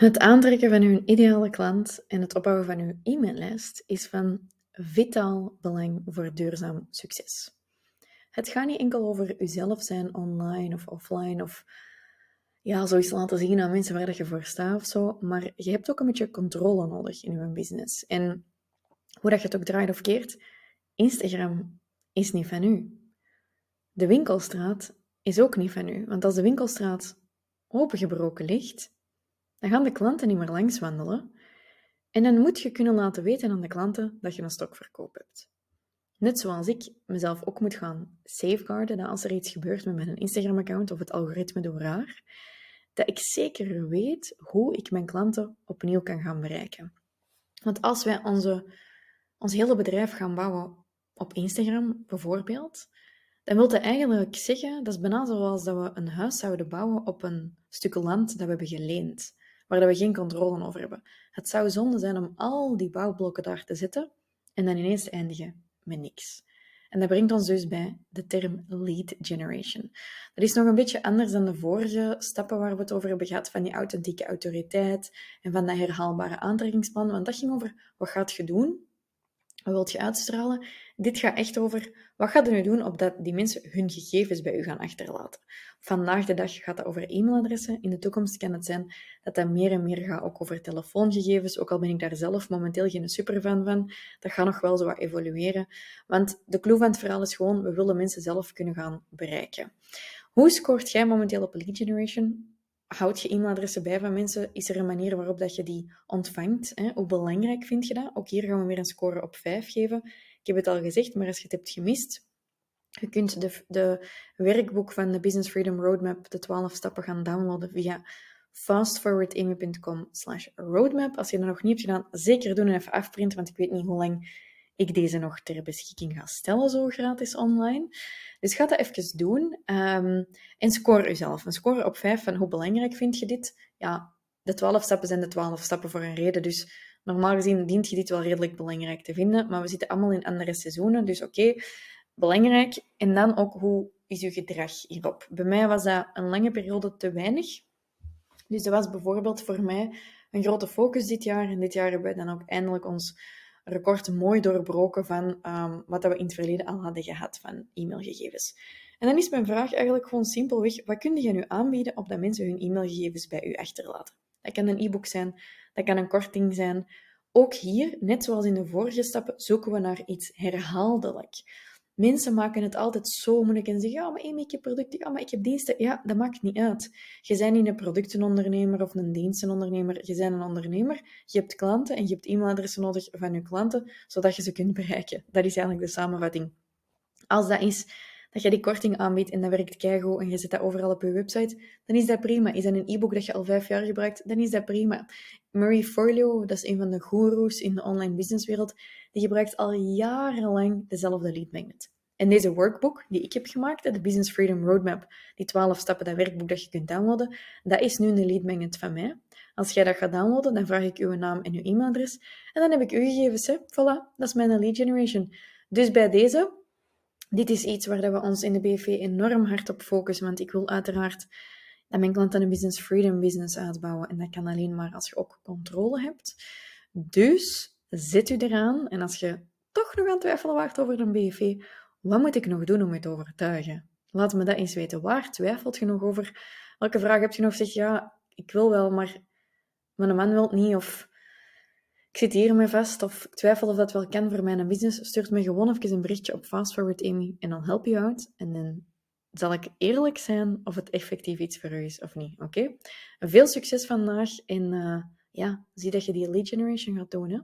Het aantrekken van uw ideale klant en het opbouwen van uw e-maillijst is van vitaal belang voor duurzaam succes. Het gaat niet enkel over uzelf zijn online of offline of ja, zoiets laten zien aan mensen waar je voor staat of zo, maar je hebt ook een beetje controle nodig in je business. En hoe dat je het ook draait of keert, Instagram is niet van u. De winkelstraat is ook niet van u, want als de winkelstraat opengebroken ligt, dan gaan de klanten niet meer langs wandelen. En dan moet je kunnen laten weten aan de klanten dat je een stokverkoop hebt. Net zoals ik mezelf ook moet gaan safeguarden, dat als er iets gebeurt met mijn Instagram-account of het algoritme door raar, dat ik zeker weet hoe ik mijn klanten opnieuw kan gaan bereiken. Want als wij onze, ons hele bedrijf gaan bouwen op Instagram, bijvoorbeeld, dan wil dat eigenlijk zeggen, dat is bijna zoals dat we een huis zouden bouwen op een stuk land dat we hebben geleend waar we geen controle over hebben. Het zou zonde zijn om al die bouwblokken daar te zetten en dan ineens te eindigen met niks. En dat brengt ons dus bij de term lead generation. Dat is nog een beetje anders dan de vorige stappen waar we het over hebben gehad, van die authentieke autoriteit en van dat herhaalbare aantrekkingsplan. Want dat ging over wat gaat je doen wat wilt je uitstralen? Dit gaat echt over wat gaat je nu doen opdat die mensen hun gegevens bij u gaan achterlaten. Vandaag de dag gaat dat over e-mailadressen. In de toekomst kan het zijn dat dat meer en meer gaat ook over telefoongegevens. Ook al ben ik daar zelf momenteel geen superfan van. Dat gaat nog wel zo wat evolueren. Want de clue van het verhaal is gewoon, we willen mensen zelf kunnen gaan bereiken. Hoe scoort jij momenteel op lead generation? Houd je e-mailadressen bij van mensen? Is er een manier waarop dat je die ontvangt? Hè? Hoe belangrijk vind je dat? Ook hier gaan we weer een score op 5 geven. Ik heb het al gezegd, maar als je het hebt gemist, je kunt de, de werkboek van de Business Freedom Roadmap, de 12 stappen, gaan downloaden via fastforwardamy.com roadmap. Als je dat nog niet hebt gedaan, zeker doen en even afprinten, want ik weet niet hoe lang ik deze nog ter beschikking ga stellen, zo gratis online. Dus ga dat even doen um, en score jezelf. Een score op 5 van hoe belangrijk vind je dit? Ja, de 12 stappen zijn de 12 stappen voor een reden. Dus normaal gezien dient je dit wel redelijk belangrijk te vinden. Maar we zitten allemaal in andere seizoenen. Dus oké, belangrijk. En dan ook hoe is je gedrag hierop? Bij mij was dat een lange periode te weinig. Dus dat was bijvoorbeeld voor mij een grote focus dit jaar. En dit jaar hebben we dan ook eindelijk ons record mooi doorbroken van um, wat we in het verleden al hadden gehad van e-mailgegevens. En dan is mijn vraag eigenlijk gewoon simpelweg, wat kun je nu aanbieden op dat mensen hun e-mailgegevens bij u achterlaten? Dat kan een e-book zijn, dat kan een korting zijn. Ook hier, net zoals in de vorige stappen, zoeken we naar iets herhaaldelijk. Mensen maken het altijd zo moeilijk en zeggen, ja, maar ik heb producten, ja, maar ik heb diensten. Ja, dat maakt niet uit. Je bent niet een productenondernemer of een dienstenondernemer. Je bent een ondernemer. Je hebt klanten en je hebt e-mailadressen nodig van je klanten, zodat je ze kunt bereiken. Dat is eigenlijk de samenvatting. Als dat is dat je die korting aanbiedt en dat werkt keigoed en je zet dat overal op je website, dan is dat prima. Is dat een e-book dat je al vijf jaar gebruikt, dan is dat prima. Marie Forleo, dat is een van de goeroes in de online businesswereld, die gebruikt al jarenlang dezelfde lead magnet. En deze workbook die ik heb gemaakt, de Business Freedom Roadmap, die 12 stappen, dat werkboek dat je kunt downloaden, dat is nu een lead magnet van mij. Als jij dat gaat downloaden, dan vraag ik uw naam en uw e-mailadres. En dan heb ik uw gegevens. Hè. Voilà, dat is mijn lead generation. Dus bij deze, dit is iets waar we ons in de BV enorm hard op focussen, want ik wil uiteraard dat mijn klanten een business freedom business uitbouwen. En dat kan alleen maar als je ook controle hebt. Dus zet u eraan. En als je toch nog aan twijfelen waart over een BV, wat moet ik nog doen om je te overtuigen? Laat me dat eens weten. Waar twijfelt je nog over? Welke vraag heb je nog? Zeg ja, ik wil wel, maar mijn man wil niet. Of ik zit hiermee vast. Of ik twijfel of dat wel kan voor mijn business. Stuurt me gewoon even een berichtje op Fast Forward Amy en dan help je uit. En dan zal ik eerlijk zijn of het effectief iets voor u is of niet. Oké? Veel succes vandaag en uh, ja, zie dat je die lead generation gaat doen. Hè?